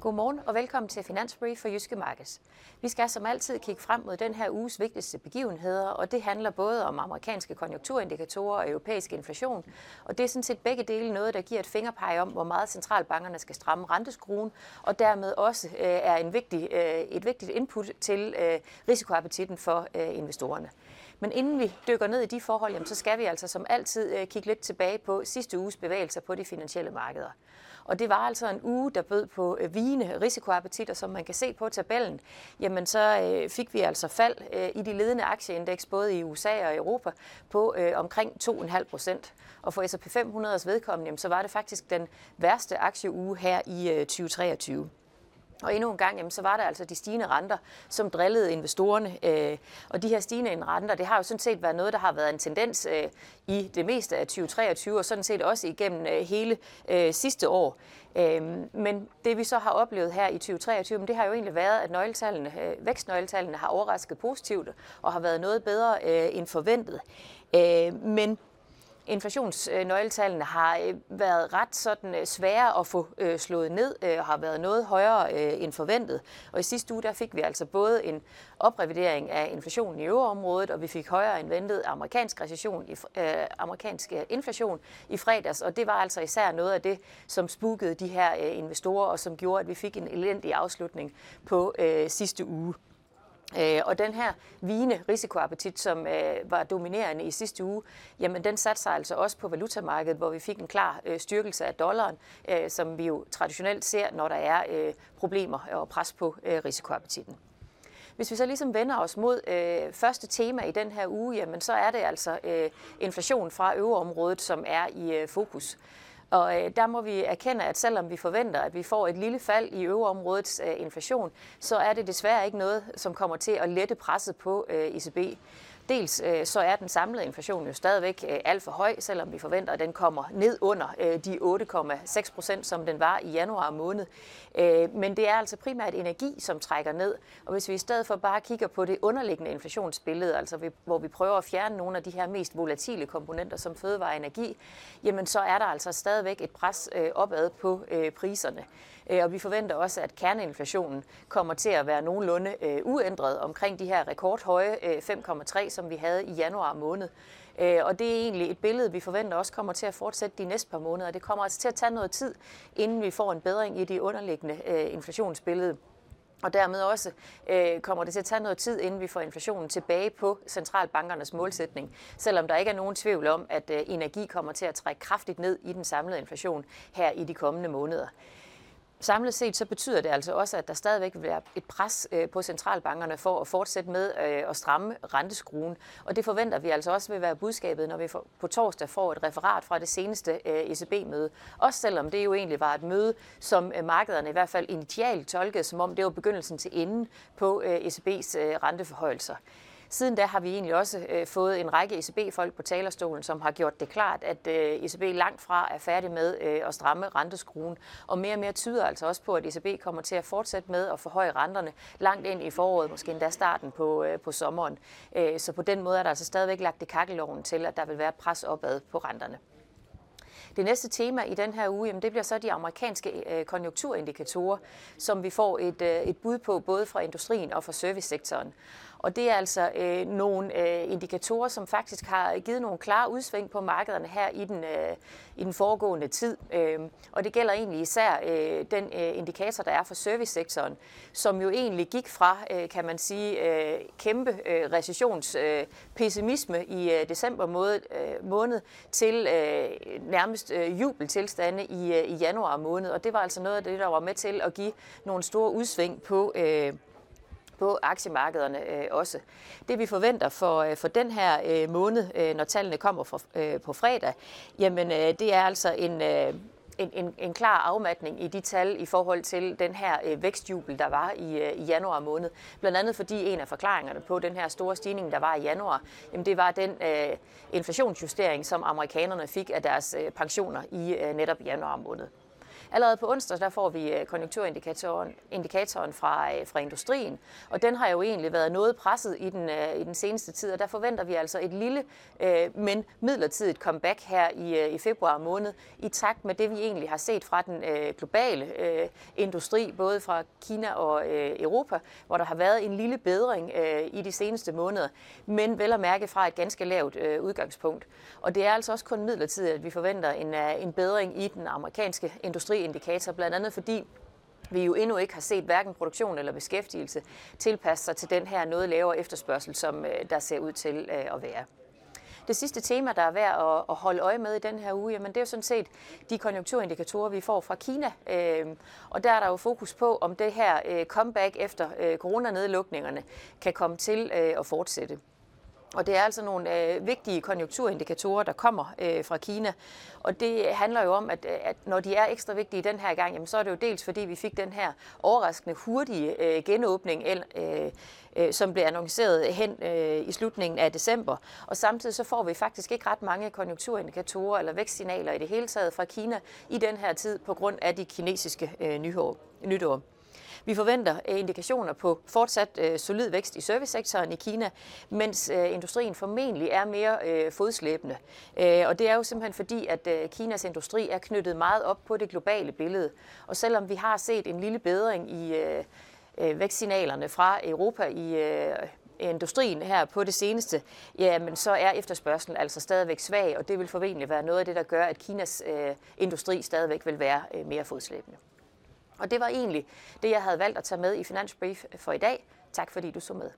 Godmorgen og velkommen til Finansbrief for Jyske Markets. Vi skal som altid kigge frem mod den her uges vigtigste begivenheder, og det handler både om amerikanske konjunkturindikatorer og europæisk inflation. Og det er sådan set begge dele noget, der giver et fingerpeg om, hvor meget centralbankerne skal stramme renteskruen, og dermed også øh, er en vigtig, øh, et vigtigt input til øh, risikoappetitten for øh, investorerne. Men inden vi dykker ned i de forhold, jamen, så skal vi altså som altid øh, kigge lidt tilbage på sidste uges bevægelser på de finansielle markeder. Og det var altså en uge, der bød på øh, vigende risikoappetit, og som man kan se på tabellen, jamen så øh, fik vi altså fald øh, i de ledende aktieindeks, både i USA og Europa, på øh, omkring 2,5 procent. Og for S&P 500's vedkommende, jamen, så var det faktisk den værste aktieuge her i øh, 2023. Og endnu en gang, jamen, så var der altså de stigende renter, som drillede investorerne. Øh, og de her stigende renter, det har jo sådan set været noget, der har været en tendens øh, i det meste af 2023, og sådan set også igennem øh, hele øh, sidste år. Øh, men det vi så har oplevet her i 2023, det har jo egentlig været, at nøgletallene, øh, vækstnøgletallene har overrasket positivt og har været noget bedre øh, end forventet. Øh, men inflationsnøgletallene har øh, været ret sådan øh, svære at få øh, slået ned og har været noget højere end forventet. Og i sidste uge der fik vi altså både en oprevidering af inflationen i euroområdet, og vi fik højere end ventet amerikansk recession, øh, amerikansk inflation i fredags, og det var altså især noget af det, som spukede de her investorer, og som gjorde, at vi fik en elendig afslutning på øh, sidste uge. Øh, og den her vigende risikoappetit, som øh, var dominerende i sidste uge, jamen den satte sig altså også på valutamarkedet, hvor vi fik en klar øh, styrkelse af dollaren, øh, som vi jo traditionelt ser, når der er øh, problemer og pres på øh, risikoappetitten. Hvis vi så ligesom vender os mod øh, første tema i den her uge, jamen så er det altså øh, inflation fra øvreområdet, som er i øh, fokus. Og øh, der må vi erkende, at selvom vi forventer, at vi får et lille fald i øveområdets øh, inflation, så er det desværre ikke noget, som kommer til at lette presset på øh, ECB. Dels øh, så er den samlede inflation jo stadigvæk øh, alt for høj, selvom vi forventer, at den kommer ned under øh, de 8,6 procent, som den var i januar måned. Øh, men det er altså primært energi, som trækker ned. Og hvis vi i stedet for bare kigger på det underliggende inflationsbillede, altså hvor vi prøver at fjerne nogle af de her mest volatile komponenter som fødevare og energi, jamen så er der altså stadigvæk et pres øh, opad på øh, priserne. Øh, og vi forventer også, at kerneinflationen kommer til at være nogenlunde øh, uændret omkring de her rekordhøje øh, 5,3, som vi havde i januar måned. Og det er egentlig et billede, vi forventer også kommer til at fortsætte de næste par måneder. Det kommer altså til at tage noget tid, inden vi får en bedring i det underliggende inflationsbillede. Og dermed også øh, kommer det til at tage noget tid, inden vi får inflationen tilbage på centralbankernes målsætning. Selvom der ikke er nogen tvivl om, at øh, energi kommer til at trække kraftigt ned i den samlede inflation her i de kommende måneder. Samlet set så betyder det altså også, at der stadigvæk vil være et pres øh, på centralbankerne for at fortsætte med øh, at stramme renteskruen. Og det forventer vi altså også vil være budskabet, når vi på torsdag får et referat fra det seneste øh, ECB-møde. Også selvom det jo egentlig var et møde, som markederne i hvert fald initialt tolkede, som om det var begyndelsen til enden på ECB's renteforhøjelser. Siden da har vi egentlig også øh, fået en række ECB-folk på talerstolen, som har gjort det klart, at øh, ECB langt fra er færdig med øh, at stramme renteskruen. Og mere og mere tyder altså også på, at ECB kommer til at fortsætte med at forhøje renterne langt ind i foråret, måske endda starten på, øh, på sommeren. Øh, så på den måde er der altså stadigvæk lagt i kakkeloven til, at der vil være pres opad på renterne. Det næste tema i den her uge, jamen det bliver så de amerikanske øh, konjunkturindikatorer, som vi får et, øh, et bud på både fra industrien og fra servicesektoren. Og det er altså øh, nogle øh, indikatorer, som faktisk har givet nogle klare udsving på markederne her i den, øh, i den foregående tid. Øh, og det gælder egentlig især øh, den øh, indikator, der er for servicesektoren, som jo egentlig gik fra, øh, kan man sige, øh, kæmpe øh, recessionspessimisme øh, i øh, december måned, øh, måned til øh, nærmest øh, jubeltilstande i, øh, i januar måned. Og det var altså noget af det, der var med til at give nogle store udsving på øh, på aktiemarkederne øh, også. Det vi forventer for, øh, for den her øh, måned, øh, når tallene kommer for, øh, på fredag, jamen øh, det er altså en, øh, en, en, en klar afmatning i de tal i forhold til den her øh, vækstjubel, der var i, øh, i januar måned. Blandt andet fordi en af forklaringerne på den her store stigning, der var i januar, jamen det var den øh, inflationsjustering, som amerikanerne fik af deres øh, pensioner i øh, netop januar måned. Allerede på onsdag der får vi øh, konjunkturindikatoren indikatoren fra, øh, fra industrien, og den har jo egentlig været noget presset i den, øh, i den seneste tid, og der forventer vi altså et lille, men midlertidigt comeback her i, i februar måned, i takt med det, vi egentlig har set fra den globale industri, både fra Kina og Europa, hvor der har været en lille bedring i de seneste måneder, men vel at mærke fra et ganske lavt udgangspunkt. Og det er altså også kun midlertidigt, at vi forventer en, en bedring i den amerikanske industri, indikator blandt andet fordi vi jo endnu ikke har set hverken produktion eller beskæftigelse tilpasse sig til den her noget lavere efterspørgsel, som øh, der ser ud til øh, at være. Det sidste tema, der er værd at holde øje med i den her uge, jamen det er jo sådan set de konjunkturindikatorer, vi får fra Kina. Øhm, og der er der jo fokus på, om det her øh, comeback efter coronanedlukningerne kan komme til at fortsætte. Og det er altså nogle øh, vigtige konjunkturindikatorer, der kommer øh, fra Kina. Og det handler jo om, at, øh, at når de er ekstra vigtige den her gang, jamen, så er det jo dels fordi, vi fik den her overraskende hurtige øh, genåbning, øh, øh, som blev annonceret hen øh, i slutningen af december. Og samtidig så får vi faktisk ikke ret mange konjunkturindikatorer eller vækstsignaler i det hele taget fra Kina i den her tid på grund af de kinesiske øh, nyår. nytår. Vi forventer øh, indikationer på fortsat øh, solid vækst i servicesektoren i Kina, mens øh, industrien formentlig er mere fodslæbende. Og det er jo simpelthen fordi, at Kinas industri er knyttet meget op på det globale billede. Og selvom vi har set en lille bedring i vækstsignalerne fra Europa i industrien her på det seneste, jamen så er efterspørgselen altså stadigvæk svag, og det vil formentlig være noget af det, der gør, at Kinas øh, industri stadigvæk vil være øh, mere fodslæbende. Og det var egentlig det, jeg havde valgt at tage med i Finansbrief for i dag. Tak fordi du så med.